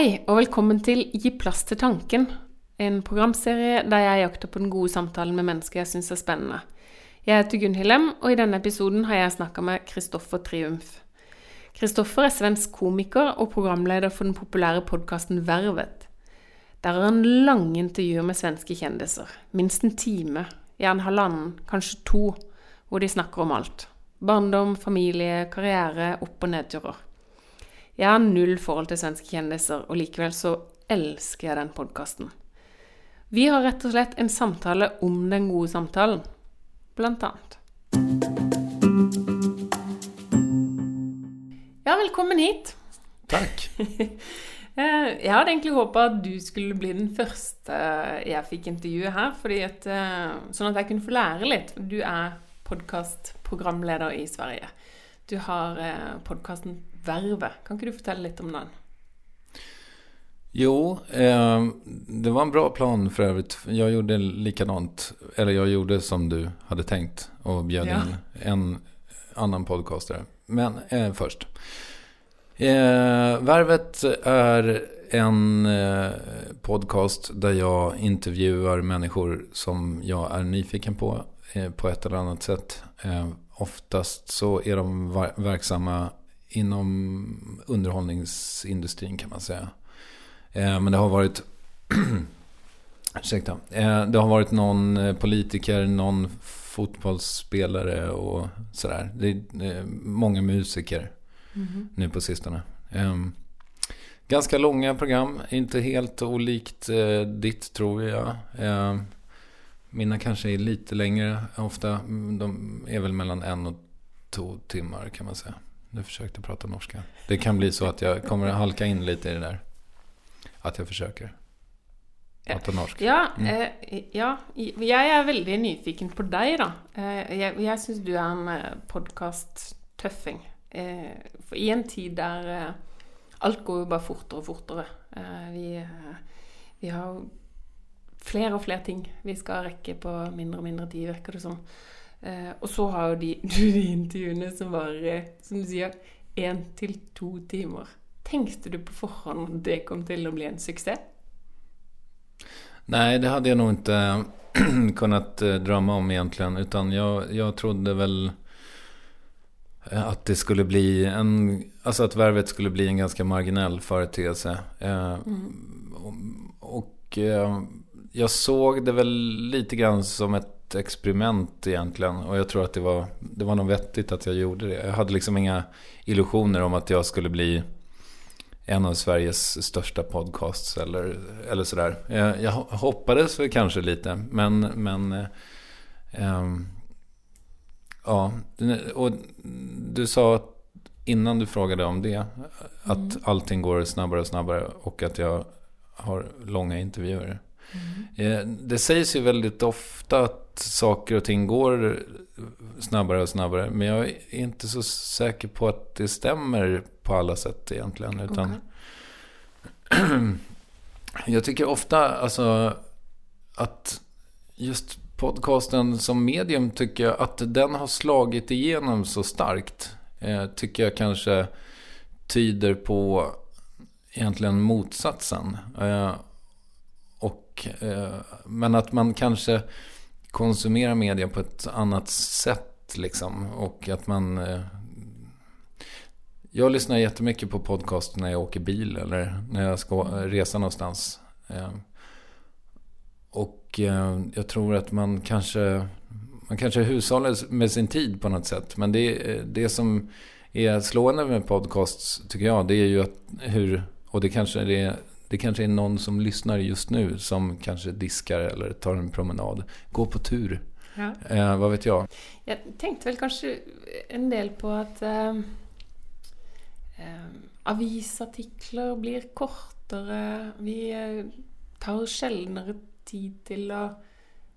Hei, og velkommen til Gi plass til tanken, en programserie der jeg jakter på den gode samtalen med mennesker jeg syns er spennende. Jeg heter Gunhild Hillem og i denne episoden har jeg snakka med Kristoffer Triumf. Kristoffer er svensk komiker og programleder for den populære podkasten Vervet. Der har han lange intervjuer med svenske kjendiser, minst en time, gjerne halvannen, kanskje to, hvor de snakker om alt. Barndom, familie, karriere, opp- og nedturer. Jeg har null forhold til svenske kjendiser, og likevel så elsker jeg den podkasten. Vi har rett og slett en samtale om den gode samtalen, blant annet. Ja, velkommen hit. Takk. Eh, Jeg hadde egentlig håpa at du skulle bli den første jeg fikk intervjue her, at, eh, sånn at jeg kunne få lære litt. Du er podkastprogramleder i Sverige. Du har podkasten Vervet. Kan ikke du fortelle litt om den? Jo, eh, det var en bra plan för övrigt. Jag gjorde likadant. Eller jag gjorde som du hade tänkt och bjöd Ja. in en annan podcastare. Men eh, först. Eh, Värvet är en eh, podcast där jag intervjuar människor som jag är nyfiken på eh, på ett eller annat sätt. Eh, oftast så är de verksamma inom underhållningsindustrin kan man säga. Eh, men det har varit Ursäkta. Eh, det har varit någon eh, politiker, någon fotbollsspelare och sådär. Det är eh, många musiker nu på sistone. Eh, ganska långa program, inte helt olikt eh, ditt tror jag. Eh, mina kanske är lite längre ofta. De är väl mellan en och två timmar kan man säga. Nu försökte jag prata norska. Det kan bli så att jag kommer att halka in lite i det där. Att jag försöker. Prata norsk. Ja, eh, ja, jeg er veldig nyfiken på deg, da. Eh, jeg jeg syns du er en eh, podkast-tøffing. Eh, for i en tid der eh, alt går jo bare fortere og fortere. Eh, vi, eh, vi har jo flere og flere ting vi skal rekke på mindre og mindre tid, virker det som. Eh, og så har jo de, de intervjuene som varer, som du sier, én til to timer. Tenkte du på forhånd at det kom til å bli en suksess? Nej, det hade jag nog inte kunnat eh, drömma om egentligen. Utan jag, jag trodde väl eh, att det skulle bli en... Alltså att värvet skulle bli en ganska marginell företeelse. Eh, och och eh, jag såg det väl lite grann som ett experiment egentligen. Och jag tror att det var, det var nog vettigt att jag gjorde det. Jag hade liksom inga illusioner om att jag skulle bli en av Sveriges största podcasts eller, eller sådär. Jag, jag hoppades väl kanske lite, men, men eh, ehm, ja, och du sa att innan du frågade om det, att allting går snabbare och snabbare och att jag har långa intervjuer. Eh, Det sägs ju väldigt ofta att saker och ting går snabbare och snabbare. Men jag är inte så säker på att det stämmer på alla sätt egentligen. Utan jag tycker ofta alltså, att just podcasten som medium tycker jag att den har slagit igenom så starkt. Eh, tycker jag kanske tyder på egentligen motsatsen. Eh, och, eh, men att man kanske konsumerar media på ett annat sätt. Liksom, och att man... Eh, jag lyssnar jättemycket på podcast när jag åker bil eller när jag ska resa någonstans. Eh, och jag tror att man kanske... Man kanske hushållar med sin tid på något sätt. Men det, det som är slående med podcasts, tycker jag, det är ju att hur... Och det kanske är, det kanske är någon som lyssnar just nu som kanske diskar eller tar en promenad. Går på tur. Ja. Eh, vad vet jag? Jeg tenkte vel kanskje en del på at eh, eh, avisartikler blir kortere. Vi eh, tar sjeldnere tid til å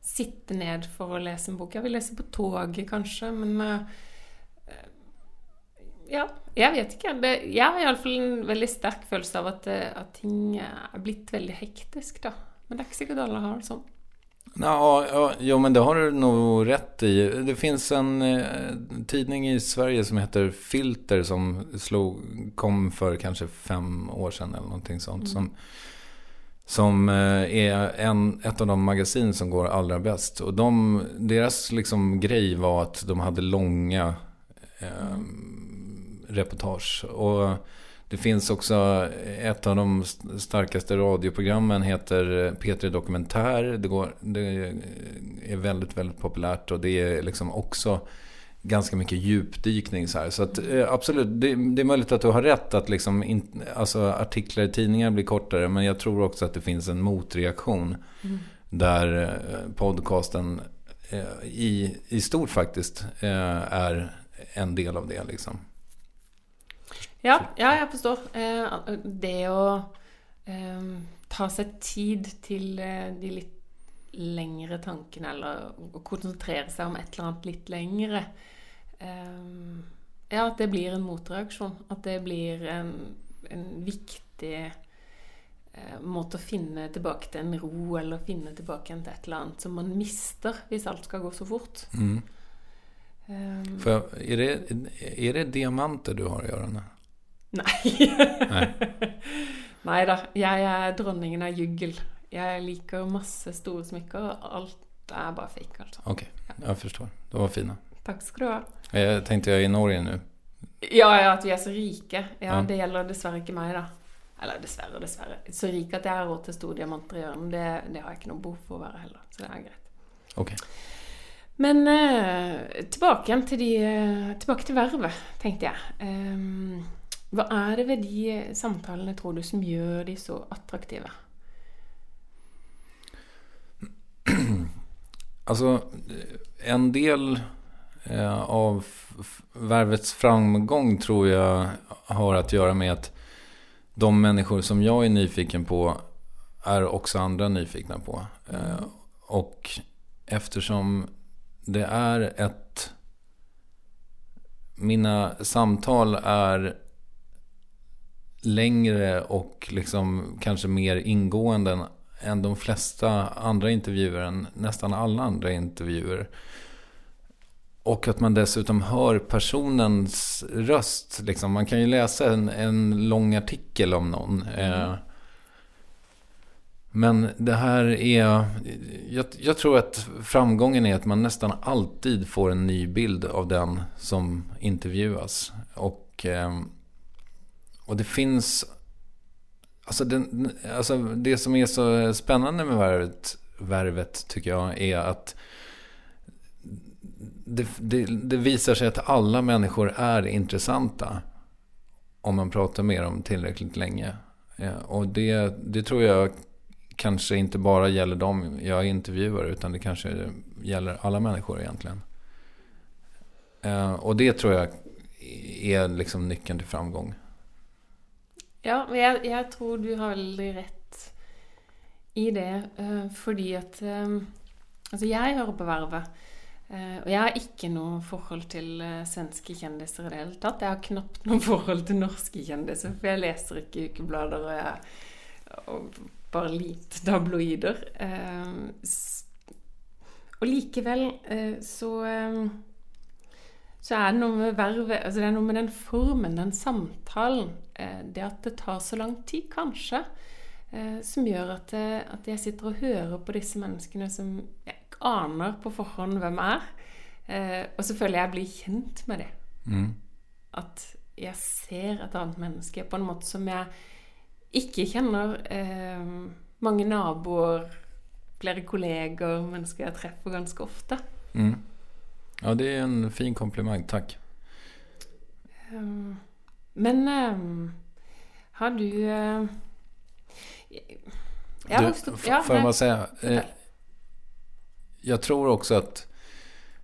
sitte ned for å lese en bok. Jeg vil lese på toget, kanskje, men eh, Ja, jeg vet ikke. Det, jeg har iallfall en veldig sterk følelse av at, eh, at ting er blitt veldig hektisk, da. Men det er ikke sikkert alle har det sånn. Ja, ja, jo, men det har du nog rätt i. Det finns en eh, tidning i Sverige som heter Filter som slog, kom för kanske fem år sedan eller någonting sånt. Mm. Som, som eh, är en, ett av de magasin som går allra bäst. Och de, deras liksom grej var att de hade långa eh, reportage. Och det finns också ett av de starkaste radioprogrammen heter P3 Dokumentär. Det, går, det är väldigt, väldigt populärt och det är liksom också ganska mycket djupdykning. Så, här. så att, eh, absolut, det, det, är möjligt att du har rätt att liksom in, alltså, artiklar i tidningar blir kortare. Men jag tror också att det finns en motreaktion. Mm. Där eh, podcasten eh, i, i stort faktiskt är en del av det. Liksom. Ja, ja, jeg forstår. Eh, det å eh, ta seg tid til eh, de litt lengre tankene, eller å konsentrere seg om et eller annet litt lengre Ja, at det blir en motreaksjon. At det blir en, en viktig måte å finne tilbake til en ro, eller finne tilbake til et eller annet som man mister hvis alt skal gå så fort. Mm. Um, er, det, er det diamanter du har i ørene? Nei. Nei da. Jeg er dronningen av juggel. Jeg liker masse store smykker. Alt er bare fake, altså. Ok, jeg forstår. De var fine. Takk skal du ha. Jeg tenkte jeg er i Norge nå. Ja, ja, at vi er så rike. Ja, ja, Det gjelder dessverre ikke meg, da. Eller dessverre, dessverre. Så rik at jeg har råd til store diamanter i ørene, det, det, har jeg ikke noe behov for å være heller. Så det er greit. Ok. Men eh, tilbake igjen til de eh, Tilbake til vervet, tenkte jeg. Um, hva er det ved de samtalene, tror du, som gjør de så attraktive? Alltså, en del eh, av värvets framgång tror jag har att göra med att de människor som jag är nyfiken på är också andra nyfikna på. Eh, och eftersom det är ett... Mina samtal är längre och liksom kanske mer ingående än de flesta andra intervjuer, än nästan alla andra intervjuer. Och att man dessutom hör personens röst. Liksom. Man kan ju läsa en, en lång artikel om någon. Mm. Eh, men det här är... Jag, jag, tror att framgången är att man nästan alltid får en ny bild av den som intervjuas. Och... Eh, och det finns... Alltså, den, alltså det som är så spännande med värvet, värvet tycker jag är att det, det, det, visar sig att alla människor är intressanta. Om man pratar med dem tillräckligt länge. Ja, och det, det tror jag kanske inte bara gäller dem jag intervjuar. Utan det kanske gäller alla människor egentligen. Eh, och det tror jag är liksom nyckeln till framgång. Ja, jeg, jeg, tror du har veldig rett i det. Uh, fordi at uh, ehm, Altså, jeg hører på Vervet. Uh, eh, og jeg har ikke noe forhold til eh, svenske kjendiser i det hele tatt. Jeg har knapt noe forhold til norske kjendiser, for jeg leser ikke ukeblader, og jeg og bare lite tabloider. Ehm, og likevel så ehm, så er det noe med vervet altså Det er noe med den formen, den samtalen, eh, det at det tar så lang tid, kanskje, eh, som gjør at, eh, at jeg sitter og hører på disse menneskene som jeg aner på forhånd hvem er. Og så føler jeg blir kjent med det. Mm. At jeg ser et annet menneske på en måte som jeg ikke kjenner. mange naboer, flere kolleger, mennesker jeg treffer ganske ofte. Mm. Ja, det är en fin komplimang. Tack. Um, men um, har du... Uh, jag du, stått, ja, får man säga? Eh, jag tror också att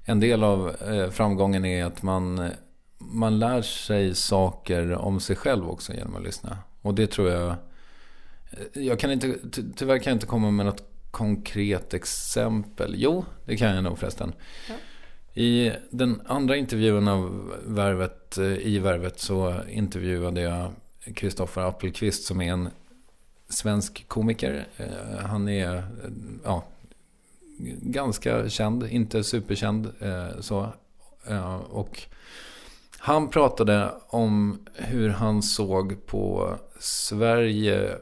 en del av eh, framgången är att man, man lär sig saker om sig själv också genom att lyssna. Och det tror jag... Eh, jag kan inte, tyvärr kan jag inte komma med något konkret exempel. Jo, det kan jag nog förresten. Ja. I den andra intervjun av värvet, eh, i Värvet så intervjuade jag Kristoffer Appelqvist som är en svensk komiker. Eh, han är eh, ja, ganska känd, inte superkänd så. Och han pratade om hur han såg på Sverige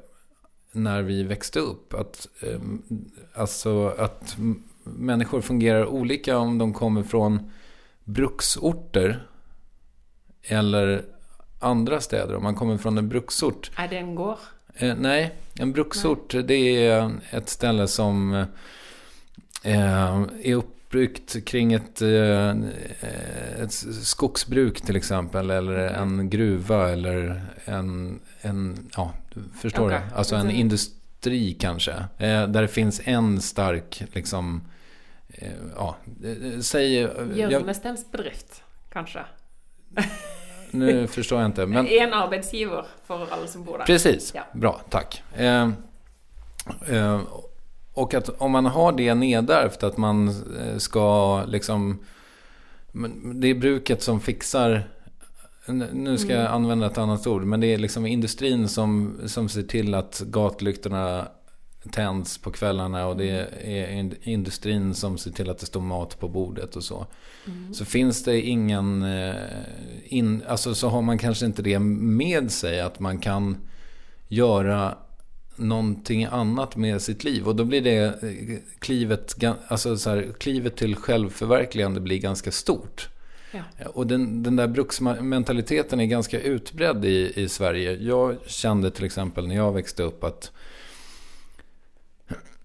när vi växte upp. Att, alltså att människor fungerar olika om de kommer från bruksorter eller andra städer. Om man kommer från en bruksort. Är det en gård? Eh, nej, en bruksort nej. det är ett ställe som eh, är uppbyggt kring ett, eh, ett skogsbruk till exempel. Eller en gruva eller en, en ja, du förstår okay. det. Alltså en industri kanske. Eh, där det finns en stark, liksom, ja, eh, säg... Hjörnestens bedrift, kanske? nu förstår jag inte. Men... En arbetsgivare för alla som bor där. Precis, ja. bra, tack. Eh, eh, och att om man har det nedärvt, att man eh, ska liksom... Det är bruket som fixar... Nu ska jag mm. använda ett annat ord, men det är liksom industrin som, som ser till att gatlyktorna tänds på kvällarna och det är industrin som ser till att det står mat på bordet och så. Mm. Så finns det ingen, eh, in, alltså så har man kanske inte det med sig att man kan göra någonting annat med sitt liv. Och då blir det eh, klivet, alltså så här, klivet till självförverkligande blir ganska stort. Ja. Och den, den där bruksmentaliteten är ganska utbredd i, i Sverige. Jag kände till exempel när jag växte upp att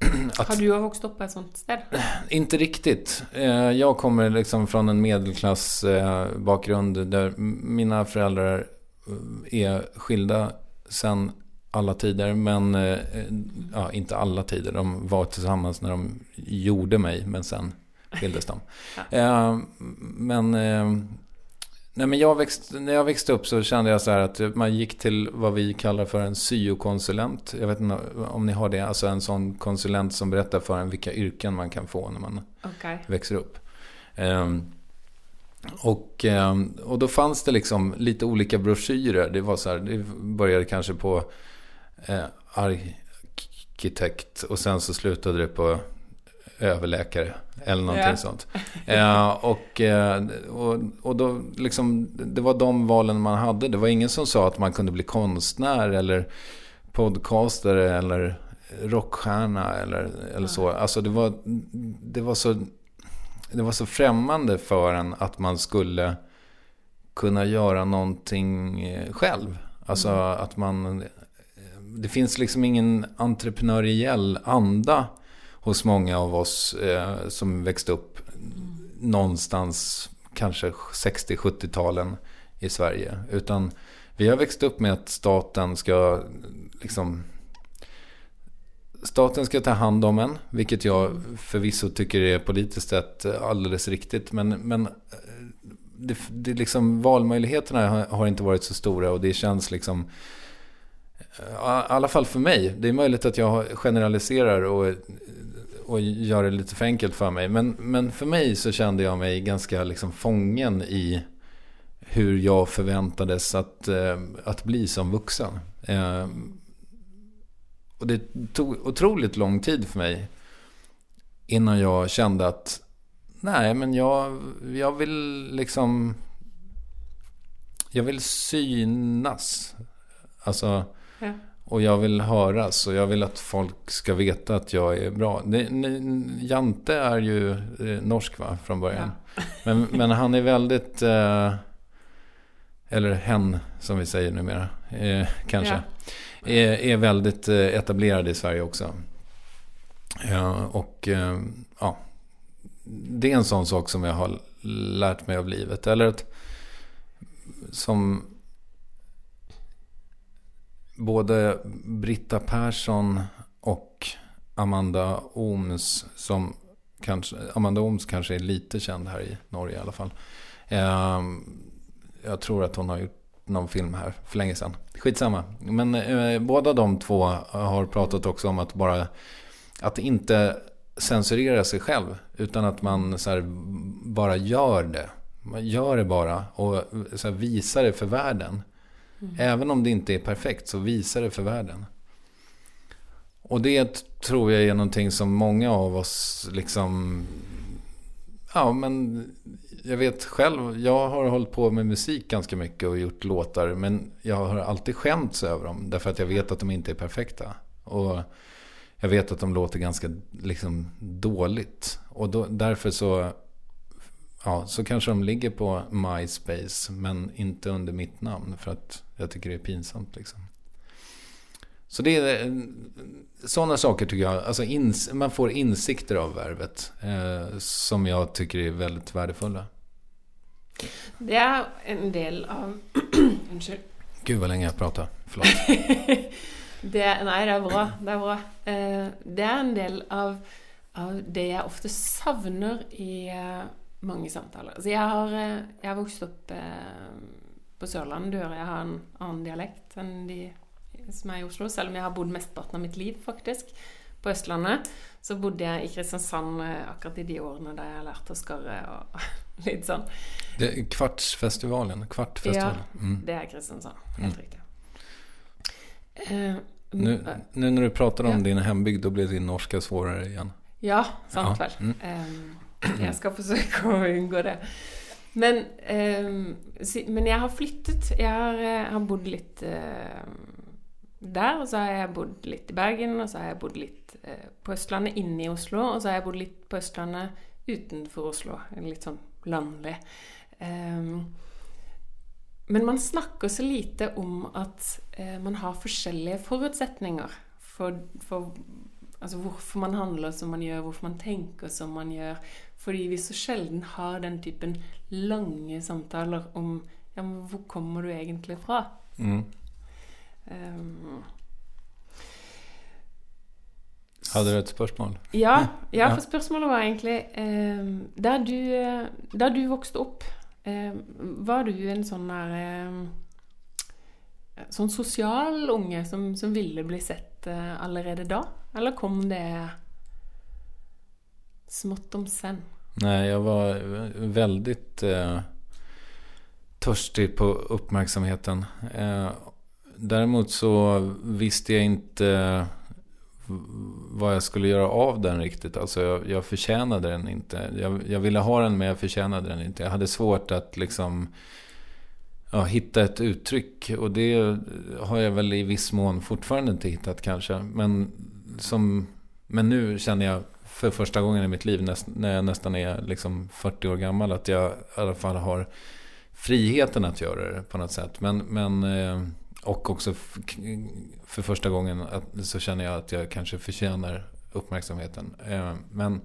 att, Har du vuxit upp på ett sånt ställe? Inte riktigt. Eh, jag kommer liksom från en medelklassbakgrund eh, där mina föräldrar eh, är skilda sen alla tider. Men ja, inte alla tider. De var tillsammans när de gjorde mig. Men sen skildes de. ja. Men Nej, men jag växt, när jag växte upp så kände jag så här att man gick till vad vi kallar för en syokonsulent. Jag vet inte om ni har det. Alltså en sån konsulent som berättar för en vilka yrken man kan få när man okay. växer upp. Um, och, um, och då fanns det liksom lite olika broschyrer. Det var så här, det började kanske på eh, arkitekt och sen så slutade det på överläkare. Eller någonting ja. sånt. Eh, och, eh, och, och då liksom, det var de valen man hade. Det var ingen som sa att man kunde bli konstnär eller podcastare eller rockstjärna eller, eller så. Alltså det var, det var så det var så främmande för en att man skulle kunna göra någonting själv. Alltså mm. att man... Det finns liksom ingen entreprenöriell anda hos många av oss eh, som växte upp någonstans kanske 60-70-talen i Sverige. Utan vi har växt upp med att staten ska liksom Staten ska ta hand om en, vilket jag förvisso tycker är politiskt sett alldeles riktigt. Men, men eh, det, det liksom, valmöjligheterna har, har inte varit så stora och det känns liksom eh, i alla fall för mig. Det är möjligt att jag generaliserar och och gör det lite för enkelt för mig. Men, men för mig så kände jag mig ganska liksom fången i hur jag förväntades att, eh, att bli som vuxen. Eh, och det tog otroligt lång tid för mig innan jag kände att nej, men jag, jag vill liksom... Jag vill synas. Alltså... Ja. Och jag vill höras och jag vill att folk ska veta att jag är bra. Det, Jante är ju eh, norsk va, från början. Ja. Men, men han är väldigt... Eh, eller hen som vi säger numera. Eh, kanske. Ja. Är, är väldigt eh, etablerad i Sverige också. Ja, och eh, ja. Det är en sån sak som jag har lärt mig av livet. Eller att som både Britta Persson och Amanda Ooms som kanske, Amanda Ooms kanske är lite känd här i Norge i alla fall. Ehm, jag tror att hon har gjort någon film här för länge sedan. Skitsamma. Men eh, båda de två har pratat också om att bara att inte censurera sig själv. Utan att man så här, bara gör det. Man gör det bara och så här, visar det för världen. Mm. Även om det inte är perfekt så visar det för världen. och det tror jag är någonting som många av oss liksom... Ja, men jag vet själv. Jag har hållit på med musik ganska mycket och gjort låtar. Men jag har alltid skämts över dem. Därför att jag vet att de inte är perfekta. Och jag vet att de låter ganska liksom, dåligt. Och då, därför så, ja, så kanske de ligger på MySpace. Men inte under mitt namn. För att jag tycker det är pinsamt. Liksom. Så det är sådana saker tycker jag. Alltså ins, man får insikter av värvet. Eh, som jag tycker är väldigt värdefulla. Det är en del av... Gud vad länge jag pratar. Förlåt. det, nej, det är bra. Det är bra. Eh, det är en del av, av det jag ofta savner i uh, många samtal. Alltså jag har, uh, jag har vuxit upp uh, på Sørlandet. Du hører jeg har en annan dialekt än de som er i Oslo, selv om jeg har bodd mesteparten av mitt liv, faktisk, på Østlandet. Så bodde jeg i Kristiansand eh, akkurat i de årene da jeg lærte å skarre og litt sånn. Det är Kvartsfestivalen? Kvartfestivalen. Ja, mm. det är Kristiansand. Helt mm. riktigt. Eh, nu, nu, när du pratar om ja. din hembygd, då blir din norska svårare igen. Ja, sant ja. väl. Mm. Eh, jag ska försöka undgå det. Men, eh, men jag har flyttat. Jag har, eh, har bott lite eh, där och så har jag bott lite i Bergen och så har jag bott lite eh, på Östlandet inne i Oslo och så har jag bott lite på Östlandet utanför Oslo, lite sån landlig. Ehm, men man snackar så lite om att eh, man har olika förutsättningar för, för alltså varför man handlar som man gör, varför man tänker som man gör. För vi så sällan har den typen långa samtal om ja, men var kommer du egentligen ifrån? Mm. Um, Hade du ett spörsmål? Ja, ja, för spörsmålet var egentligen um, där, du, där du växte upp, um, var du en sån där um, sån social unge som, som ville bli sett uh, allerede då? Eller kom det smått om sen? Nej, jag var väldigt eh, törstig på uppmärksamheten. Eh, Däremot så visste jag inte vad jag skulle göra av den riktigt. Alltså jag, jag förtjänade den inte. Jag, jag, ville ha den men jag förtjänade den inte. Jag hade svårt att liksom ja, hitta ett uttryck. Och det har jag väl i viss mån fortfarande inte hittat kanske. Men, som, men nu känner jag för första gången i mitt liv näst, när jag nästan är liksom 40 år gammal att jag i alla fall har friheten att göra det på något sätt. Men, men eh, och också för första gången så känner jag att jag kanske förtjänar uppmärksamheten. Eh, men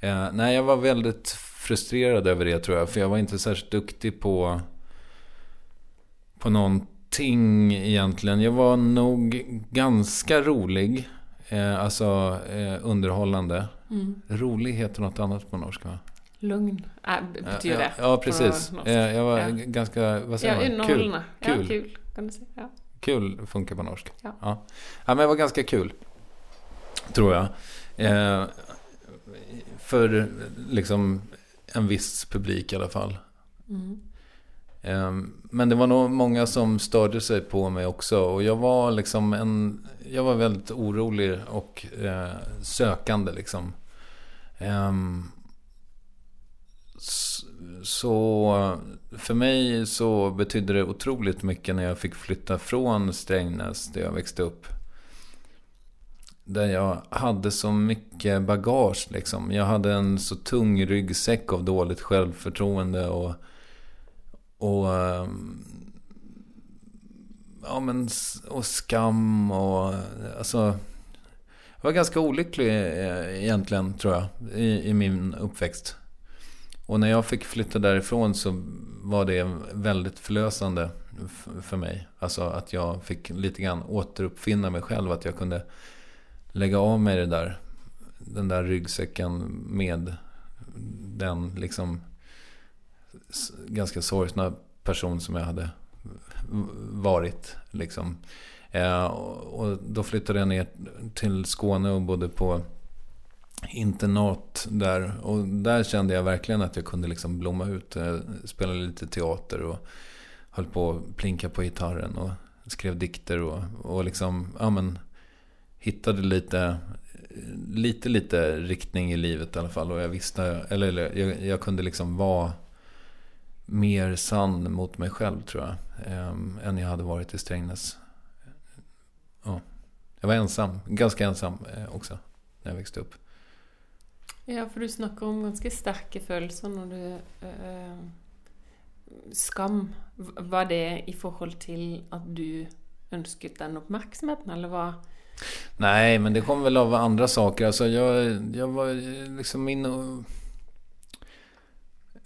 eh, nej, jag var väldigt frustrerad över det tror jag. För jag var inte särskilt duktig på, på någonting egentligen. Jag var nog ganska rolig. Eh, alltså underhållande. Mm. Rolig heter något annat på norska va? Lugn äh, betyder det. Ja, ja precis. Jag var ja. ganska, vad säger ja, man? Kul. Kul. Ja, kul kan du säga. Ja. Kul funkar på norska. Ja. Ja. ja, men det var ganska kul. Tror jag. Eh, för liksom en viss publik i alla fall. Mm. Ehm, men det var nog många som störde sig på mig också. Och jag var liksom en... Jag var väldigt orolig och eh, sökande liksom. Ehm, så för mig så betydde det otroligt mycket när jag fick flytta från Strängnäs där jag växte upp. Där jag hade så mycket bagage liksom. Jag hade en så tung ryggsäck av dåligt självförtroende och... Och... Ehm, ja men... Och skam och... Alltså... Jag var ganska olycklig eh, egentligen tror jag. I, i min uppväxt. Och när jag fick flytta därifrån så var det väldigt förlösande för mig. Alltså att jag fick lite grann återuppfinna mig själv. Att jag kunde lägga av mig det där, den där ryggsäcken med den liksom ganska sorgsna person som jag hade varit. Liksom. Eh, och då flyttade jag ner till Skåne och bodde på internat där. Och där kände jag verkligen att jag kunde liksom blomma ut. Eh, jag spelade lite teater och höll på att plinka på gitarren och skrev dikter och, och liksom, ja men hittade lite, lite, lite riktning i livet i alla fall. Och jag visste, eller, eller jag, jag kunde liksom vara mer sann mot mig själv tror jag. Eh, än jag hade varit i Strängnäs. Ja. Jag var ensam, ganska ensam eh, också när jag växte upp. Ja, for du snakker om ganske sterke følelser når du eh, Skam. Var det i forhold til at du ønsket den oppmerksomheten, eller hva? Nej, men det kom väl av andra saker. Alltså jag, jag var liksom min...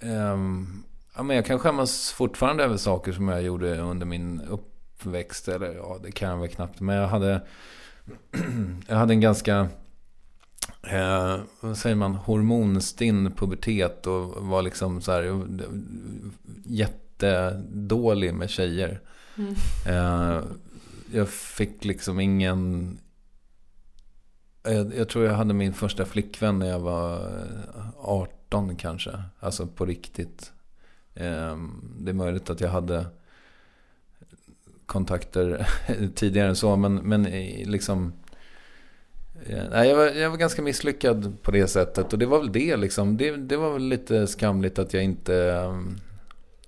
Um, ja, men jag kan skämmas fortfarande över saker som jag gjorde under min uppväxt. Eller ja, det kan jag väl knappt. Men jag hade... jag hade en ganska eh, vad säger man, hormonstinn pubertet och var liksom så här jättedålig med tjejer. Mm. Eh, jag fick liksom ingen... Jag, jag, tror jag hade min första flickvän när jag var 18 kanske. Alltså på riktigt. Eh, det är möjligt att jag hade kontakter tidigare än så. Men, men liksom Nej, jag, var, jag var ganska misslyckad på det sättet. Och det var väl det liksom. Det, det var väl lite skamligt att jag inte... Um,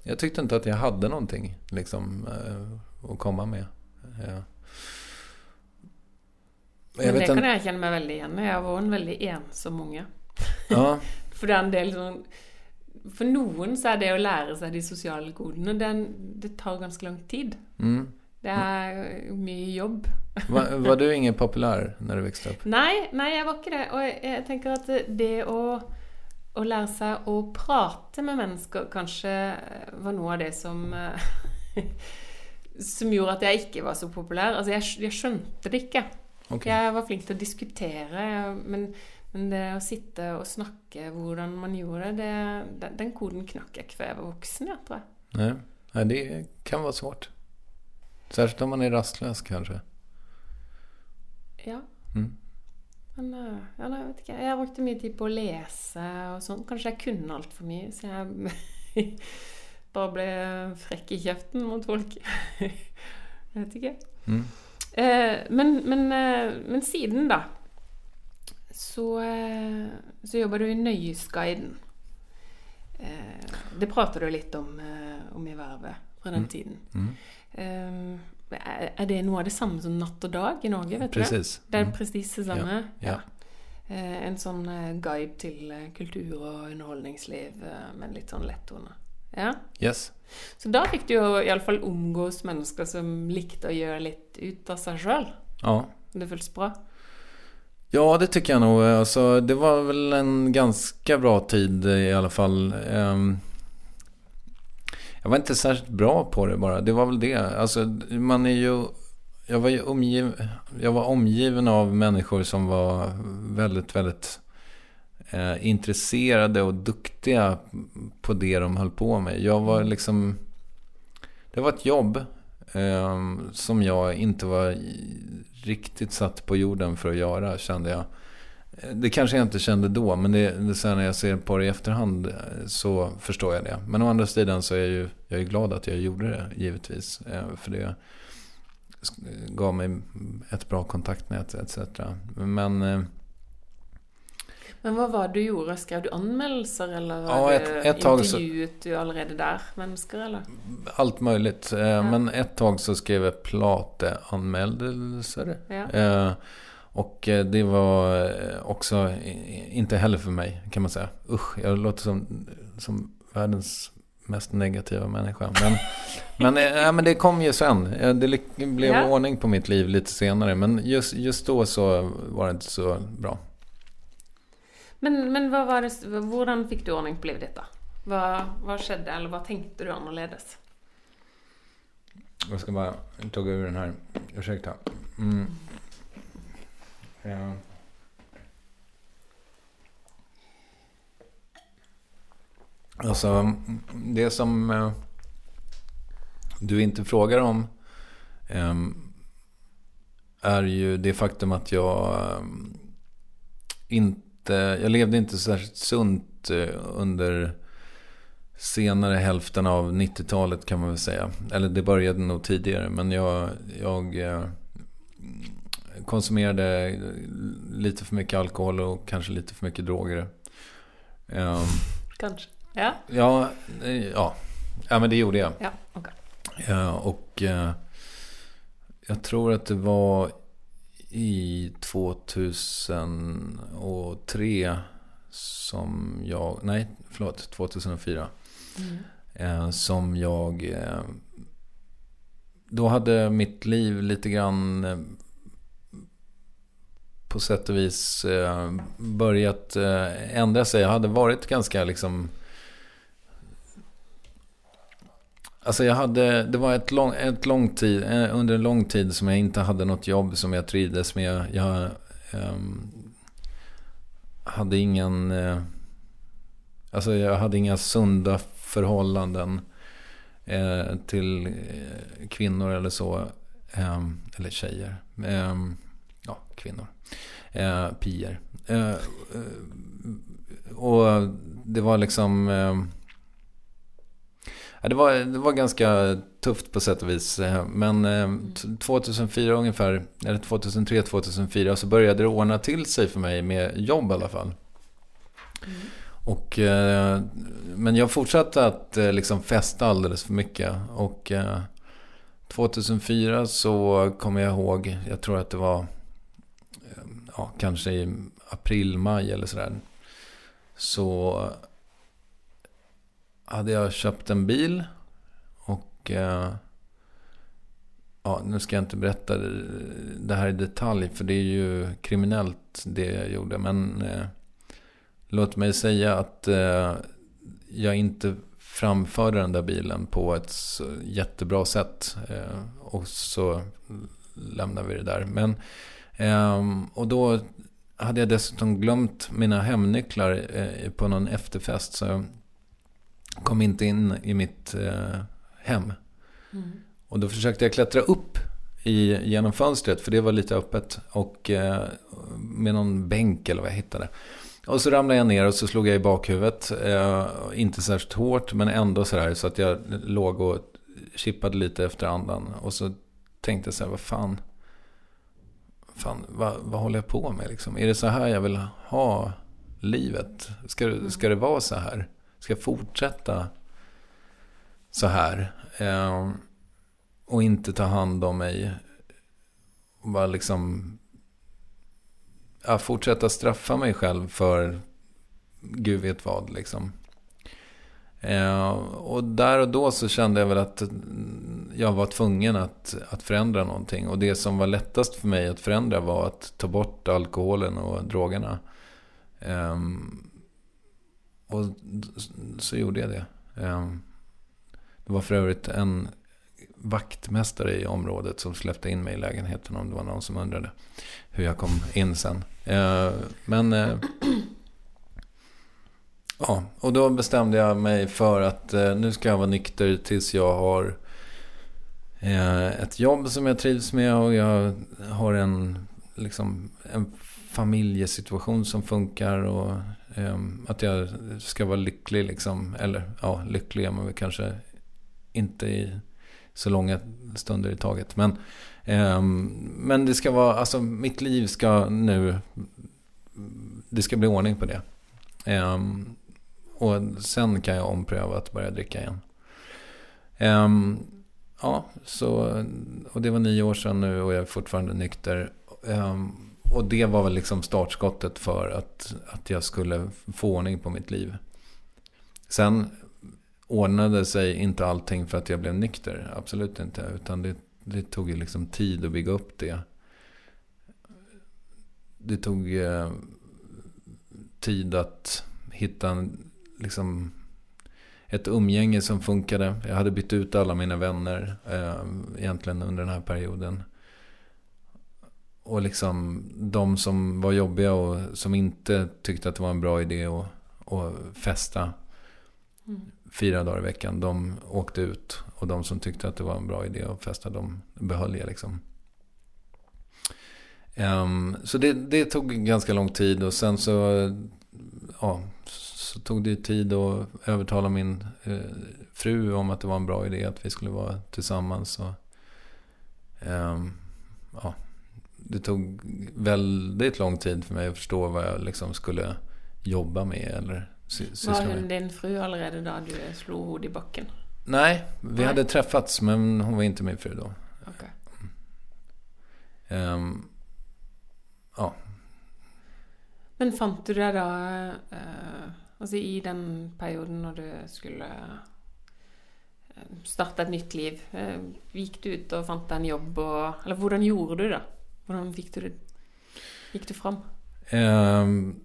jag tyckte inte att jag hade någonting liksom uh, att komma med. Ja. Men det kan jag känna mig väldigt igen Jag var en väldigt ensam unge. Ja. för det är För någon så är det att lära sig de sociala kodene, det, det tar ganska lång tid. Mm. Det är mycket jobb. Var, var, du ingen populär när du växte upp? Nej, nej jag var inte det. Och jag, jag tänker att det att, att lära sig att prata med människor kanske var något av det som som gjorde att jag inte var så populär. Alltså jag, jag skönte det inte. Okay. Jag var flink att diskutera, men, men det att sitta och snacka hur man gjorde det, den koden knack jag inte jag var vuxen, jag tror jag. Nej. Nej, det kan vara svårt. Särskilt om man är rastlös kanske. Ja. Mm. Men eh, ja, jeg vet ikke. Jeg brukte mye tid på å lese og sånn. Kanskje jeg kunne altfor mye, så jeg bare ble frekk i kjeften mot folk. jeg vet ikke. Mm. Eh, men, men, eh, men, siden, da, så, eh, så jobber du i Nøyesguiden. Eh, det prater du litt om, eh, om i vervet fra den mm. tiden. Mm. Är det nog det samma som Natt och dag i Norge? Vet precis. Du det? är mm. precis detsamma? Ja. ja. Eh, en sån guide till kultur och underhållningsliv med lite sån lättona. Ja. Yes. Så där fick du i alla fall umgås människor som likte att göra lite ut av sig själv. Ja. Det följs bra. Ja, det tycker jag nog. Alltså, det var väl en ganska bra tid i alla fall. Ehm, jag var inte särskilt bra på det bara. Det var väl det. Alltså, man är ju... Jag var ju omgiv, jag var omgiven av människor som var väldigt, väldigt eh, intresserade och duktiga på det de höll på med. Jag var liksom... Det var ett jobb eh, som jag inte var riktigt satt på jorden för att göra, kände jag. Det kanske jag inte kände då, men det, det sen när jag ser på det i efterhand så förstår jag det. Men å andra sidan så är jag ju jag är glad att jag gjorde det, givetvis. Eh, för det gav mig ett bra kontaktnät etc. Men... Eh, Eh, men vad var det du gjorde? Skrev du anmälelser eller ja, ett, ett tag intervjuet så, du allerede där människor eller? Allt möjligt. Ja. Men ett tag så skrev jag plateanmäldelser. Ja. Och eh, det var eh, också inte heller för mig kan man säga. Usch, jag låter som, som världens mest negativa människa. Men, men, äh, men det kom ju sen. Det blev ja. ordning på mitt liv lite senare. Men just, just då så var det inte så bra. Men, men vad var det, hur fick du ordning på livet detta? Vad, vad skedde eller vad tänkte du annorlunda? Jag ska bara ta ur den här. Ursäkta. Mm. Ja. Alltså, det som eh, du inte frågar om eh, är ju det faktum att jag eh, inte, jag levde inte särskilt sunt under senare hälften av 90-talet kan man väl säga. Eller det började nog tidigare, men jag, jag konsumerade lite för mycket alkohol och kanske lite för mycket droger. Um, kanske. Ja. Ja, ja. ja, men det gjorde jag. Ja, okay. och jag tror att det var i 2003 som jag, nej förlåt, 2004. Mm. Eh, som jag, eh, då hade mitt liv lite grann eh, på sätt och vis börjat ändra sig. Jag hade varit ganska liksom Alltså jag hade, det var ett lång, ett lång tid, eh, under en lång tid som jag inte hade något jobb som jag trivdes med. Jag um, hade ingen, uh, alltså jag hade inga sunda förhållanden uh, till uh, kvinnor eller så. Um, eller tjejer. Um, ja, kvinnor. Eh, pier. och det var liksom Ja, det, var, det var ganska tufft på sätt och vis. Eh, men eh, 2004 ungefär, eller 2003-2004 så började det ordna till sig för mig med jobb i alla fall. Mm. Och, eh, men jag fortsatte att liksom festa alldeles för mycket. Och 2004 eh, så kommer jag ihåg, jag tror att det var ja, kanske i april, maj eller sådär. Så hade jag köpt en bil. Och eh, ja, nu ska jag inte berätta det här i detalj. För det är ju kriminellt det jag gjorde. Men eh, låt mig säga att eh, jag inte framförde den där bilen på ett jättebra sätt. Eh, och så lämnar vi det där. Men, ehm, och då hade jag dessutom glömt mina hemnycklar eh, på någon efterfest. Så kom inte in i mitt eh, hem. Mm. Och då försökte jag klättra upp i, genom fönstret, för det var lite öppet. Och eh, med någon bänk eller vad jag hittade. Och så ramlade jag ner och så slog jag i bakhuvudet. Eh, inte särskilt hårt, men ändå så här så att jag låg och chippade lite efter andan. Och så tänkte jag så här, vad fan. Fan, vad, vad håller jag på med liksom? Är det så här jag vill ha livet? Ska, ska det vara så här? Ska fortsätta så här. Eh, och inte ta hand om mig. Och bara liksom ja, fortsätta straffa mig själv för gud vet vad liksom. Eh, och där och då så kände jag väl att jag var tvungen att, att förändra någonting. Och det som var lättast för mig att förändra var att ta bort alkoholen och drogerna. Eh, och så gjorde jag det. Ehm, det var för övrigt en vaktmästare i området som släppte in mig i lägenheten om det var någon som undrade hur jag kom in sen. Ehm, men eh, ja, och då bestämde jag mig för att eh, nu ska jag vara nykter tills jag har eh, ett jobb som jag trivs med och jag har en, liksom, en familjesituation som funkar och Ehm, att jag ska vara lycklig liksom. Eller ja, lycklig är man väl kanske inte i så långa stunder i taget. Men, ehm, men det ska vara, alltså mitt liv ska nu, det ska bli ordning på det. Ehm, och sen kan jag ompröva att börja dricka igen. ja, så, och det var nio år sedan nu och jag är fortfarande nykter. Och det var väl liksom startskottet för att, att jag skulle få ordning på mitt liv. Sen ordnade sig inte allting för att jag blev nykter. Absolut inte. Utan det, det tog ju liksom tid att bygga upp det. Det tog eh, tid att hitta en, liksom, ett umgänge som funkade. Jag hade bytt ut alla mina vänner eh, egentligen under den här perioden. Och liksom de som var jobbiga och som inte tyckte att det var en bra idé att, att festa mm. fyra dagar i veckan. De åkte ut. Och de som tyckte att det var en bra idé att festa, de behöll jag liksom. Um, så det, det, tog ganska lång tid och sen så, ja, så tog det tid att övertala min eh, fru om att det var en bra idé att vi skulle vara tillsammans. Och, um, ja, det tog väldigt lång tid för mig att förstå vad jag liksom skulle jobba med eller syssla Var med. hun din fru allerede da du slo hodet i bakken? Nej, vi Nej. hade träffats men hon var inte min fru då. Ok. Ehm, ja, Men fant du deg da eh, Altså i den perioden når du skulle eh, starte et nytt liv, eh, gikk du ut fant deg en jobb og Eller hvordan gjorde du det? Hvordan fikk du det Gikk du fram? Ehm,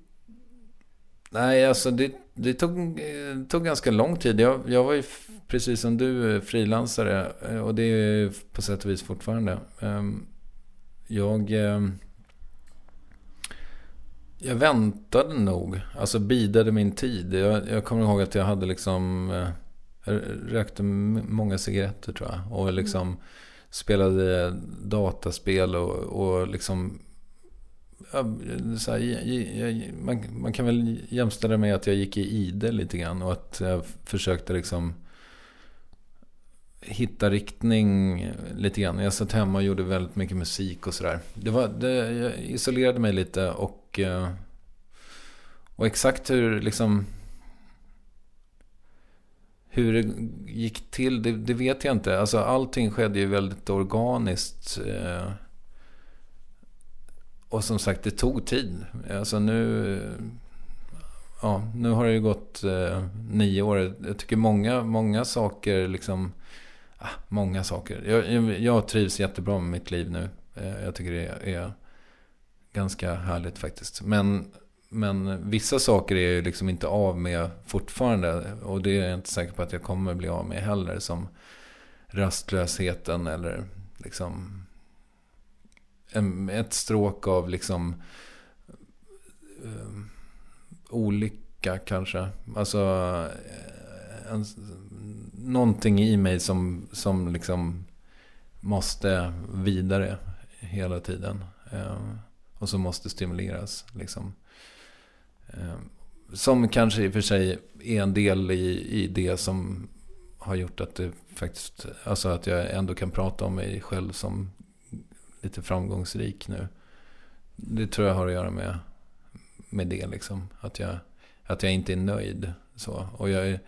nej, alltså det, det tog, tog ganska lång tid. Jag, jag var ju precis som du eh, frilansare eh, och det är på sätt och vis fortfarande. Ehm, jag, ehm, jag väntade nog, alltså bidade min tid. Jag, jag kommer ihåg att jag hade liksom, jag rökte många cigaretter tror jag. Och liksom spelade dataspel och, och liksom Ja, så här, man, man kan väl jämställa med att jag gick i ide lite grann och att jag försökte liksom hitta riktning lite grann. Jag satt hemma och gjorde väldigt mycket musik och sådär. Det var, det, jag isolerade mig lite och, eh, och exakt hur liksom hur det gick till, det, det vet jag inte. Alltså allting skedde ju väldigt organiskt. Eh, och som sagt, det tog tid. Alltså nu... Ja, nu har det ju gått eh, nio år. Jag tycker många, många saker liksom... Ah, många saker. Jag, jag, jag trivs jättebra med mitt liv nu. Eh, jag tycker det är ganska härligt faktiskt. Men, men vissa saker är jag ju liksom inte av med fortfarande. Och det är jag inte säker på att jag kommer bli av med heller. Som rastlösheten eller liksom en, ett stråk av liksom um, olycka kanske. Alltså eh, en, någonting i mig som, som liksom måste vidare hela tiden. Um, och som måste stimuleras. Liksom. Ehm, som kanske i och för sig är en del i, i det som har gjort att det faktiskt, alltså att jag ändå kan prata om mig själv som lite framgångsrik nu. Det tror jag har att göra med, med det liksom. Att jag, att jag inte är nöjd. Så. Och jag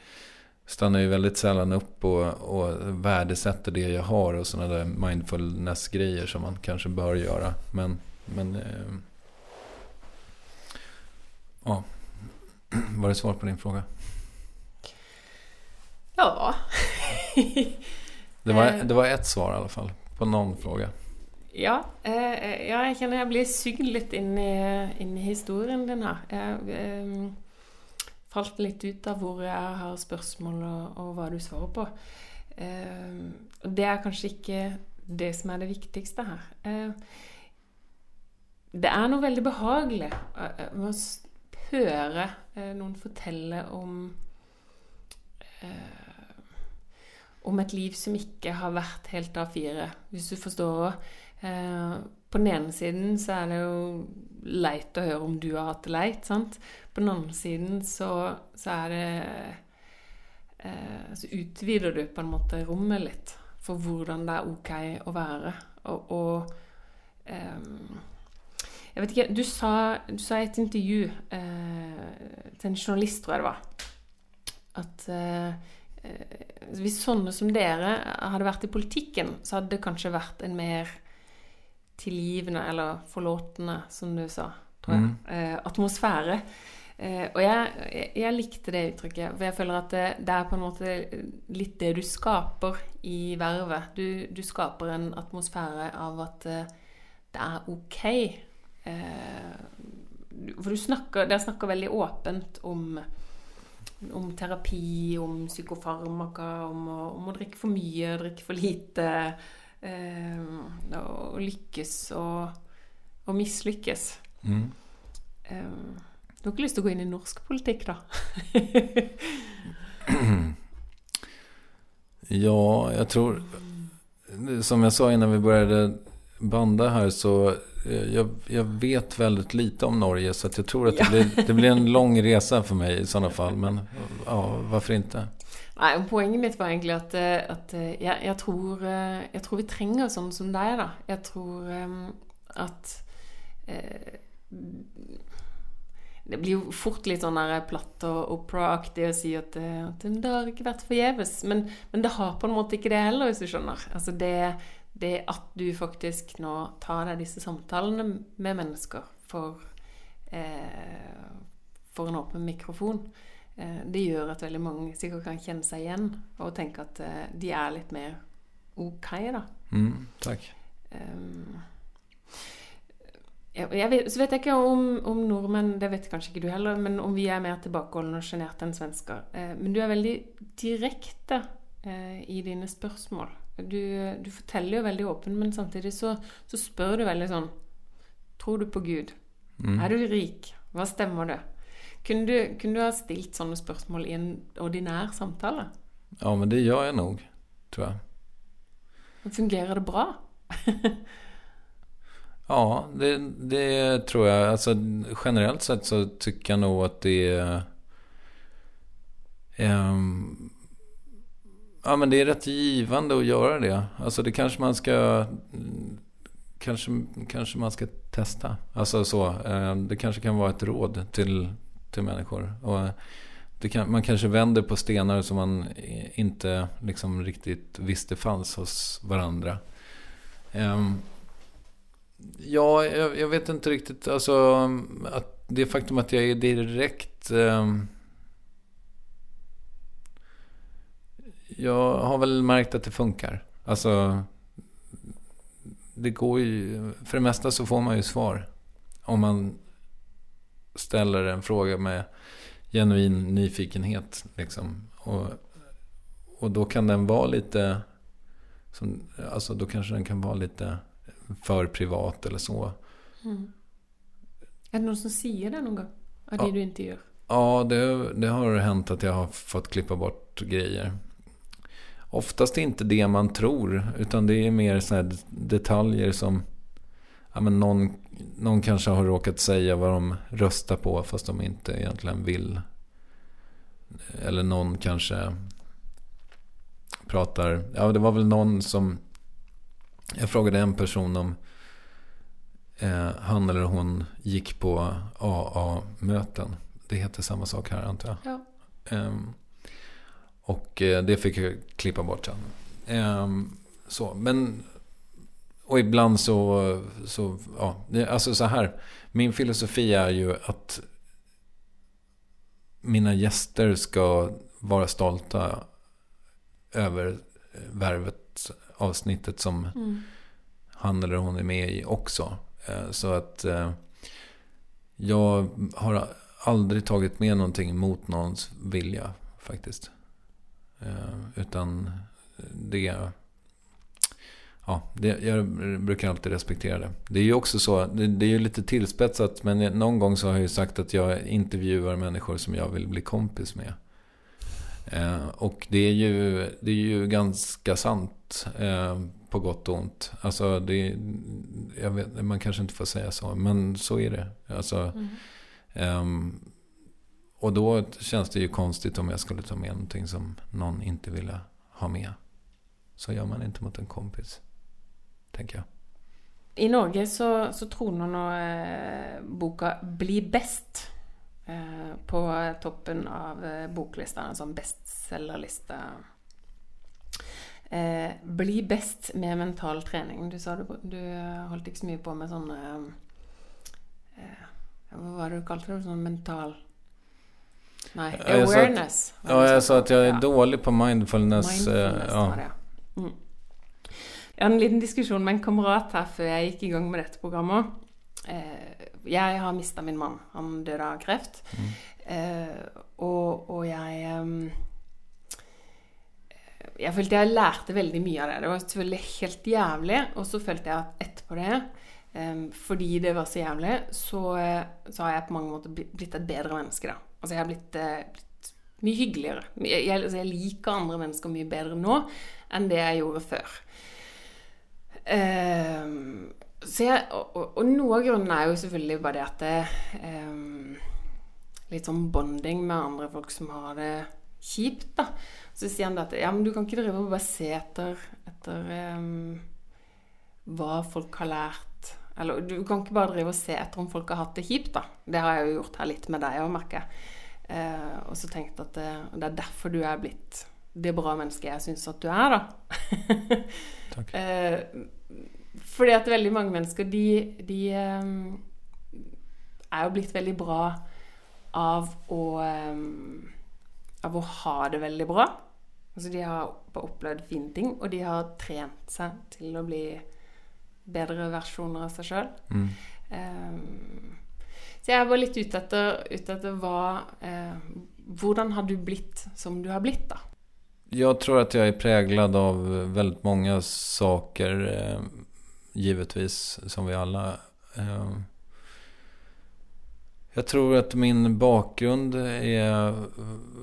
stannar ju väldigt sällan upp och, och värdesätter det jag har och sådana där mindfulness-grejer som man kanske bör göra. Men, men eh, ja. Var det svar på din fråga? Ja. Det var, Eh. det var ett svar i alla fall. På någon fråga. Ja, eh, ja, jeg kjenner jeg blir sugd litt inn i, inn i historien din her. Jeg eh, falt litt ut av hvor jeg har spørsmål og, og hva du svarer på. Eh, det er kanskje ikke det som er det viktigste her. Eh, det er noe veldig behagelig eh, med å s- høre eh, noen fortelle om eh, om et liv som ikke har vært helt A4, hvis du forstår. Eh, på den ene siden så er det jo leit å høre om du har hatt det leit, sant? På den andre siden så, så er det eh, Så utvider du på en måte rommet litt for hvordan det er ok å være. Og, og ehm, Jeg vet ikke Du sa, du sa i et intervju eh, til en journalist, tror jeg det var, at eh, eh, hvis sånne som dere hadde vært i politikken, så hadde det kanskje vært en mer tilgivende eller forlåtende, som du sa, tror jeg, Mm. eh, atmosfære. Eh, og jeg, jeg, jeg likte det uttrykket, for jeg føler at det, det er på en måte litt det du skaper i vervet. Du, du skaper en atmosfære av at eh, det er ok. Eh, for du snakker, dere snakker veldig åpent om om terapi, om psykofarmaka, om å, om å drikke for mye, drikke for lite. Eh, og lykkes og, og mislykkes. Mm. Eh, du har ikke lyst til å gå inn i norsk politikk, da? Ja, jag tror... Som jag sa innan vi började banda här så... eh, Jag, jag vet väldigt lite om Norge så att jag tror att det, Ja. blir, det blir en lång resa för mig i sådana fall. Men ja, varför inte? Nei, og Poenget mitt var egentlig at, eh, at eh, jeg, jeg, tror, jeg tror vi trenger sånn som deg. da. Jeg tror eh, at eh, Det blir jo fort litt sånn platt og opera-aktig å si at, eh, at det har ikke vært forgjeves. Men, men det har på en måte ikke det heller, hvis du skjønner. Altså det, det at du faktisk nå tar deg disse samtalene med mennesker for, eh, for en åpen mikrofon, eh, det gjør at veldig mange sikkert kan kjenne seg igjen og tenke at eh, de er litt mer ok, da. Mm, tack. Um, jeg, jeg vet, så vet jeg ikke om, om, nordmenn, det vet kanskje ikke du heller, men om vi er mer tilbakeholdne og sjenerte enn svensker. Eh, men du er veldig direkte eh, i dine spørsmål. Du, du, forteller jo veldig åpent, men samtidig så, så, spør du veldig sånn Tror du på Gud? Mm. Er du rik? Hva stemmer det? Kunne du, kunne du ha stilt sånne spørsmål i en ordinær samtale? Ja, men det gjør jeg nok, tror jeg. Fungerar det bra? ja, det, det, tror jag. Alltså, generellt sett så tycker jag nog att det är... Um, ja, men det är rätt givande att göra det. Alltså det kanske man ska... Mm, kanske, kanske man ska testa. Alltså så. Eh, det kanske kan vara ett råd till, till människor. Och eh, kan, man kanske vänder på stenar som man inte liksom riktigt visste fanns hos varandra. Ehm, ja, jag, jag, vet inte riktigt. Alltså, att det faktum att jag är direkt... Um, jag har väl märkt att det funkar. Alltså, det går ju... För det mesta så får man ju svar. Om man ställer en fråga med genuin nyfikenhet. Liksom. Och, och då kan den vara lite... Som, alltså då kanske den kan vara lite för privat eller så. Mm. Är det någon som säger det någon gång? Av det du inte gör? Ja, det, det har hänt att jag har fått klippa bort grejer. Oftast inte det man tror, utan det är mer sådana detaljer som ja, men någon, någon kanske har råkat säga vad de röstar på fast de inte egentligen vill. Eller någon kanske pratar, ja det var väl någon som, jag frågade en person om eh, han eller hon gick på AA-möten. Det heter samma sak här antar jag. Ja. Um, och eh, det fick jag klippa bort sen. Um, så, men och ibland så, så ja, alltså så här. Min filosofi är ju att mina gäster ska vara stolta över värvet avsnittet som mm. han eller hon är med i också. Eh, så att eh, jag har aldrig tagit med någonting mot någons vilja faktiskt. Eh, utan det ja, det, jag brukar alltid respektera det. Det är ju också så, det, det är ju lite tillspetsat, men någon gång så har jag ju sagt att jag intervjuar människor som jag vill bli kompis med. Eh, och det är, ju, det är ju ganska sant, eh, på gott och ont. Alltså, det, vet, man kanske inte får säga så, men så är det. Alltså, mm. eh, och då känns det ju konstigt om jag skulle ta med någonting som någon inte ville ha med. Så gör man inte mot en kompis Tänker jag. I Norge så, så tror nå att eh, boka 'Bli bäst” eh, på toppen av eh, boklistan som bestsellerlista. Eh, 'Bli bäst med mental träning. Du sa du, du holdt ikke så mye på med sånn eh, Hva var det du kalte det? Sånn mental Nei, awareness. Ja, jeg sa at jeg er dårlig på mindfulness. mindfulness ja. ja. Mm. Jeg hadde en liten diskusjon med en kamerat her før jeg gikk i gang med dette programmet. Eh, jeg har mista min mann. Han døde av kreft. Mm. Eh, og, og, jeg eh, Jeg følte jeg lærte veldig mye av det. Det var selvfølgelig helt jævlig. Og så følte jeg at etterpå det, eh, fordi det var så jævlig, så, eh, så, har jeg på mange måter blitt et bedre menneske, da. Altså jeg har blitt, eh, blitt mye hyggeligere. Jeg, jeg, altså jeg liker andre mennesker mye bedre nå enn det jeg gjorde før. Um, jeg, og, og, noe av grunnen er jo selvfølgelig bare det at det um, Litt sånn bonding med andre folk som har det kjipt, da. Så sier han at ja, men du kan ikke drive og bare se etter, etter um, hva folk har lært, Eller du kan ikke bare drive og se etter om folk har hatt det kjipt, da. Det har jeg jo gjort her litt med deg òg, merker jeg. Eh, og så tenkte at det, det, er derfor du er blitt det bra mennesket jeg syns at du er, da. Takk. eh, fordi at veldig mange mennesker, de, de eh, er jo blitt veldig bra av å eh, Av å ha det veldig bra. Altså de har opplevd fine ting, og de har trent seg til å bli bedre versjoner av seg sjøl. Mm. Så jeg var litt ute etter, ute etter hva eh, Hvordan har du blitt som du har blitt, da? Jag tror att jag är präglad av väldigt många saker, eh, givetvis, som vi alla. Eh, jag tror att min bakgrund är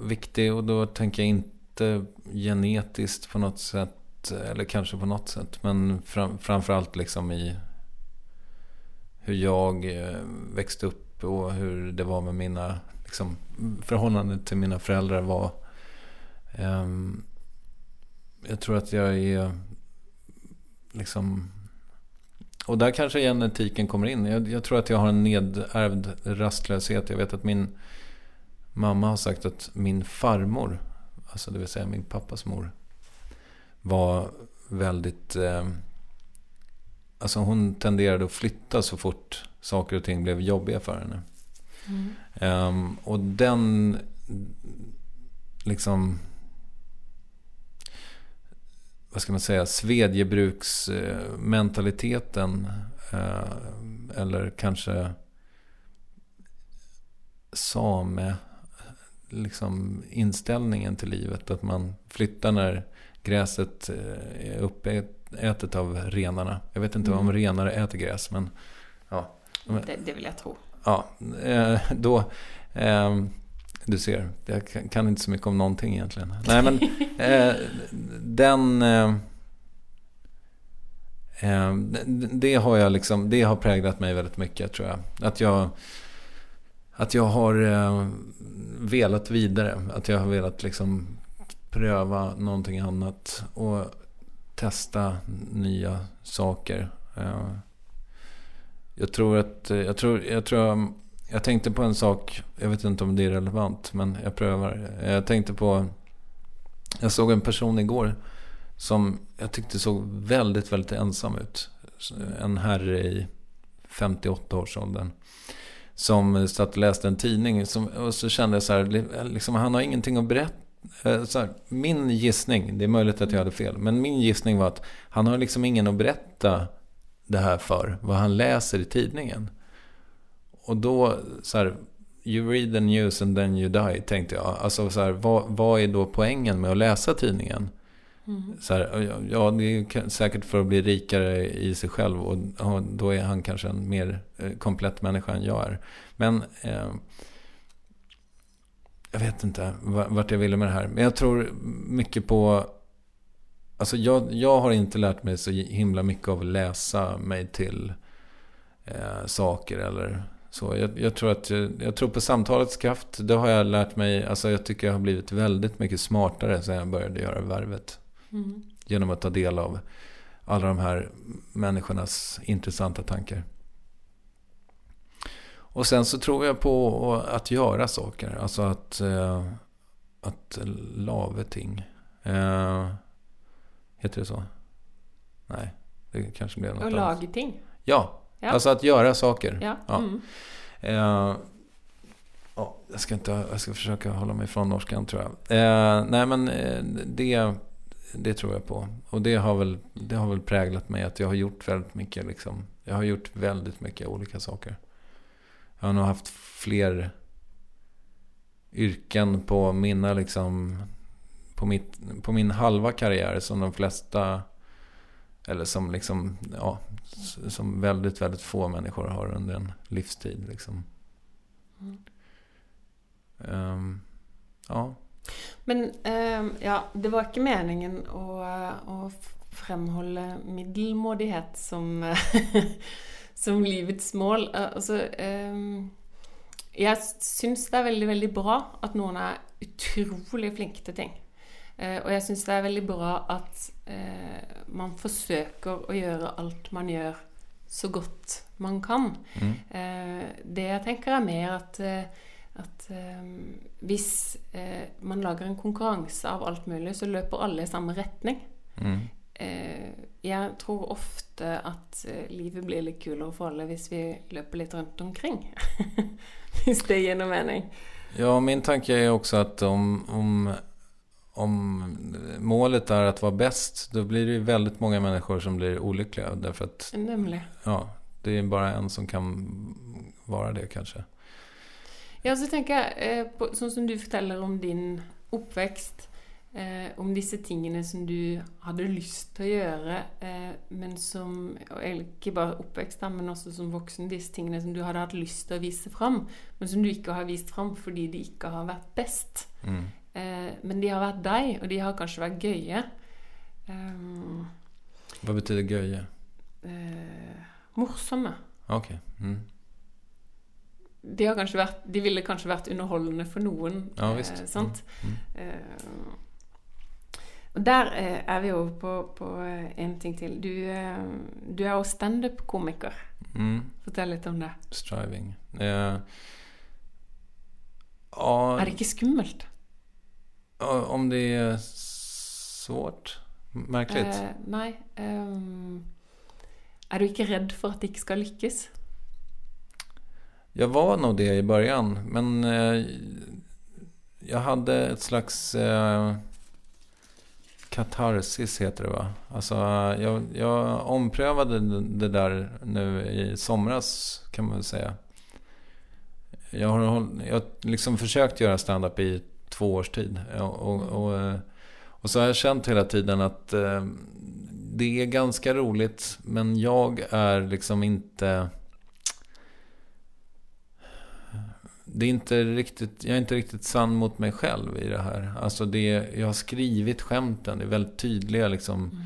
viktig och då tänker jag inte genetiskt på något sätt, eller kanske på något sätt, men fram, framförallt liksom i hur jag eh, växte upp och hur det var med mina liksom, förhållanden till mina föräldrar var Um, jag tror att jag är liksom... Och där kanske genetiken kommer in. Jag, jag, tror att jag har en nedärvd rastlöshet. Jag vet att min mamma har sagt att min farmor, alltså det vill säga min pappas mor, var väldigt... Eh, alltså hon tenderade att flytta så fort saker och ting blev jobbiga för henne. Mm. Um, och den liksom vad ska man säga, svedjebruksmentaliteten. Eh, eller kanske same liksom inställningen till livet. Att man flyttar när gräset eh, är uppätet av renarna. Jag vet inte mm. om renare äter gräs, men ja. Det, det vill jag tro. Ja, eh, då... Du ser, jag kan inte så mycket om någonting egentligen. Nej men eh, den... Eh, eh, det har jag liksom, det har präglat mig väldigt mycket tror jag. Att jag, att jag har eh, velat vidare. Att jag har velat liksom pröva någonting annat. Och testa nya saker. Jag tror att, eh, jag tror, jag tror um, jag tänkte på en sak, jag vet inte om det är relevant, men jag prövar. Eh, jag tänkte på, jag såg en person igår som jag tyckte såg väldigt, väldigt ensam ut. En herre i 58-årsåldern. Som satt och läste en tidning. Som, och så kände jag så här, liksom, han har ingenting att berätta. Eh, så här, min gissning, det är möjligt att jag hade fel, men min gissning var att han har liksom ingen att berätta det här för, vad han läser i tidningen. Och då, så här, you read the news and then you die, tänkte jag. Alltså så här, vad, vad är då poängen med att läsa tidningen? Mm. Så här, ja, det är säkert för att bli rikare i sig själv och, och då är han kanske en mer eh, komplett människa än jag är. Men eh, jag vet inte vart jag ville med det här. Men jag tror mycket på... Alltså jag, jag har inte lärt mig så himla mycket av att läsa mig till eh, saker eller så jag, jag, tror att, jag tror på samtalets kraft. Det har jag lärt mig. Alltså jag tycker jag har blivit väldigt mycket smartare sen jag började göra värvet. Mm. Genom att ta del av alla de här människornas intressanta tankar. Och sen så tror jag på att göra saker. Alltså att, eh, att lave ting. Eh, heter det så? Nej, det kanske blir något Och lageting? Ja, Ja. Alltså att göra saker. Ja. ja. Mm. Eh, oh, jag, ska inte, jag ska försöka hålla mig från norskan tror jag. Eh, nej men eh, det, det tror jag på. Och det har, väl, det har väl präglat mig att jag har gjort väldigt mycket. Liksom. Jag har gjort väldigt mycket olika saker. Jag har nog haft fler yrken på mina liksom på, mitt, på min halva karriär som de flesta eller som liksom, ja, som väldigt, väldigt få människor har under en livstid. Liksom. Mm. Um, ja. Men um, ja, det var inte meningen att, att framhålla medelmåttighet som, som livets mål. Alltså, um, jag syns det är väldigt, väldigt bra att någon är otroligt flink till ting. Eh, og jeg syns det er veldig bra at eh, man forsøker å gjøre alt man gjør, så godt man kan. Mm. Eh, det jeg tenker er mer at, eh, at eh, hvis eh, man lager en konkurranse av alt mulig, så løper alle i samme retning. Mm. Eh, jeg tror ofte at eh, livet blir litt kulere for alle hvis vi løper litt rundt omkring. hvis det gir noe mening. Ja, min tanke är också att om, om, om målet är att vara bäst, då blir det ju väldigt många människor som blir olyckliga. Därför att Nemlig. ja, det är bara en som kan vara det kanske. Ja, så tenker jeg, eh, på, sånn som du forteller om din oppvekst, eh, om disse tingene som du hadde lyst til å gjøre, eh, men som bare oppvekst, da, men også som voksen. Disse tingene som du hadde hatt lyst til å vise fram, men som du ikke har vist fram fordi de ikke har vært best. Mm. Eh, men de har vært deg, og de har kanskje vært gøye. Eh, Vad betyder göje? eh, morsomme. Okej. Mm. De, har kanskje vært, de ville kanskje vært underholdende for noen. Ja, visst. Eh, sant? Mm. Eh, og der er vi over på, på eh, en ting til. Du, du er jo standup-komiker. Mm. Fortell litt om det. Striving. Ja, Er det ikke skummelt? Om det är svårt? Märkligt. Eh, nei. ehm, er du ikke redd for at det ikke skal lykkes? Jag var nog det i början, men eh, jag hade ett slags eh, katarsis heter det va? Alltså jag, jag omprövade det- där nu i somras kan man väl säga. Jag har, jag liksom försökt göra stand-up i två års tid. Och, och, och, eh, och så har jag känt hela tiden att eh, det är ganska roligt, men jag är liksom inte... Det är inte riktigt, jag är inte riktigt sann mot mig själv i det här. Alltså det, jag har skrivit skämten, det är väldigt tydliga liksom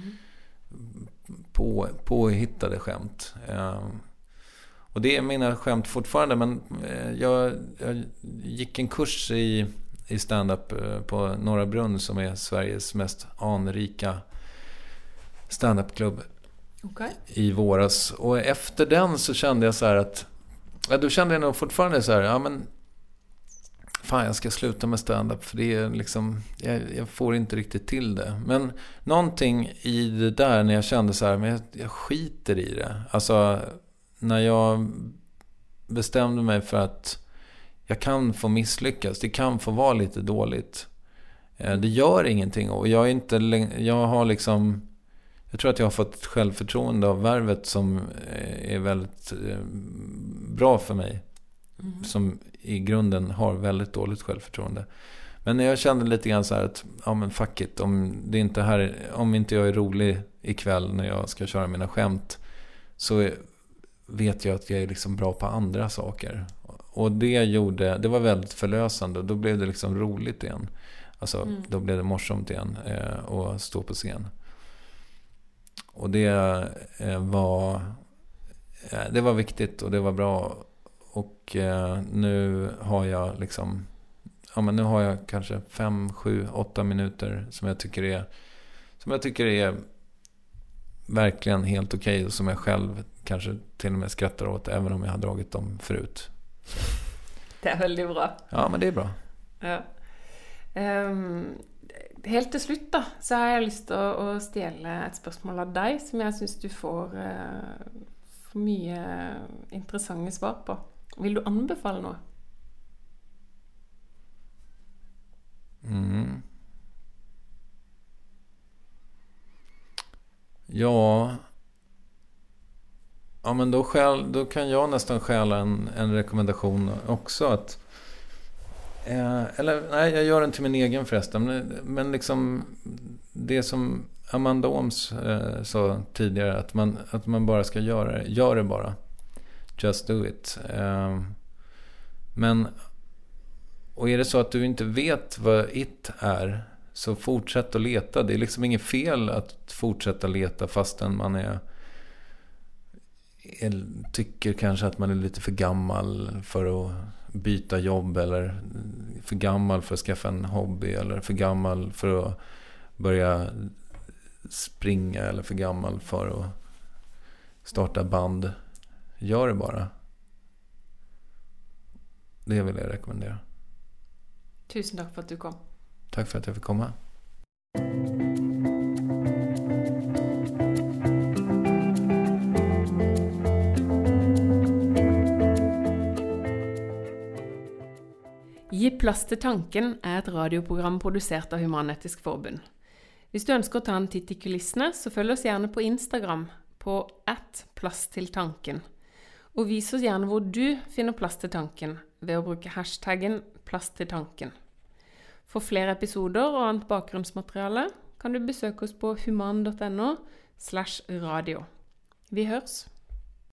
på, påhittade skämt. Eh, och det är mina skämt fortfarande, men eh, jag, jag gick en kurs i, i stand-up eh, på Norra Brunn som är Sveriges mest anrika stand-up-klubb Ok. i våras. Och efter den så kände jag så här att... Ja, då kände jag nog fortfarande så här, ja men... Fan, jag ska sluta med stand-up för det är liksom... Jag, jag får inte riktigt till det. Men någonting i det där när jag kände så här, men jag, jag skiter i det. Alltså, när jag bestämde mig för att jag kan få misslyckas. Det kan få vara lite dåligt. Eh, Det gör ingenting och jag är inte... Jag har liksom... Jag tror att jag har fått ett självförtroende av värvet som eh, är väldigt eh, bra för mig. Mm. Som i grunden har väldigt dåligt självförtroende. Men jag kände lite grann så här att, ja men fuck it. Om, det inte här, om inte jag är rolig ikväll när jag ska köra mina skämt. Så vet jag att jag är liksom bra på andra saker. Och det gjorde, det var väldigt förlösande. Då blev det liksom roligt igen. Alltså, Mm. då blev det morsomt igen eh, att stå på scen. Och det eh, var eh, Det var viktigt och det var bra. Och eh, nu har jag liksom Ja men nu har jag kanske fem, sju, åtta minuter som jag tycker är Som jag tycker är Verkligen helt okej och som jag själv kanske till och med skrattar åt även om jag har dragit dem förut. Det er veldig bra. Ja men det är bra. Ja. Ehm, helt til slutt da, så har jeg lyst til å, å stjele et spørsmål av deg som jeg syns du får, eh, får mye interessante svar på. Vil du anbefale noe? Mm. Ja. Ja men då, skäl, då kan jag nästan stjäla en, en rekommendation också. att eh, Eller nej, jag gör den till min egen förresten. Men, men liksom det som Amanda Ooms eh, sa tidigare. Att man, att man bara ska göra det. Gör det bara. Just do it. Eh, men och är det så att du inte vet vad it är, så fortsätt att leta. Det är liksom inget fel att fortsätta leta fastän man är, är tycker kanske att man är lite för gammal för att byta jobb eller för gammal för att skaffa en hobby eller för gammal för att börja springa eller för gammal för att starta band, gör det bara. Det vill jag rekommendera. Tusen takk for at du kom. Tack för att jag fick komma. Gi plass til tanken er et radioprogram produsert av Human-Etisk Forbund. Hvis du ønsker å ta en titt i kulissene, så følg oss gjerne på Instagram på at plass til tanken. Og vis oss gjerne hvor du finner plass til tanken ved å bruke hashtaggen plass til tanken. For flere episoder og annet bakgrunnsmateriale kan du besøke oss på human.no slash radio. Vi høres!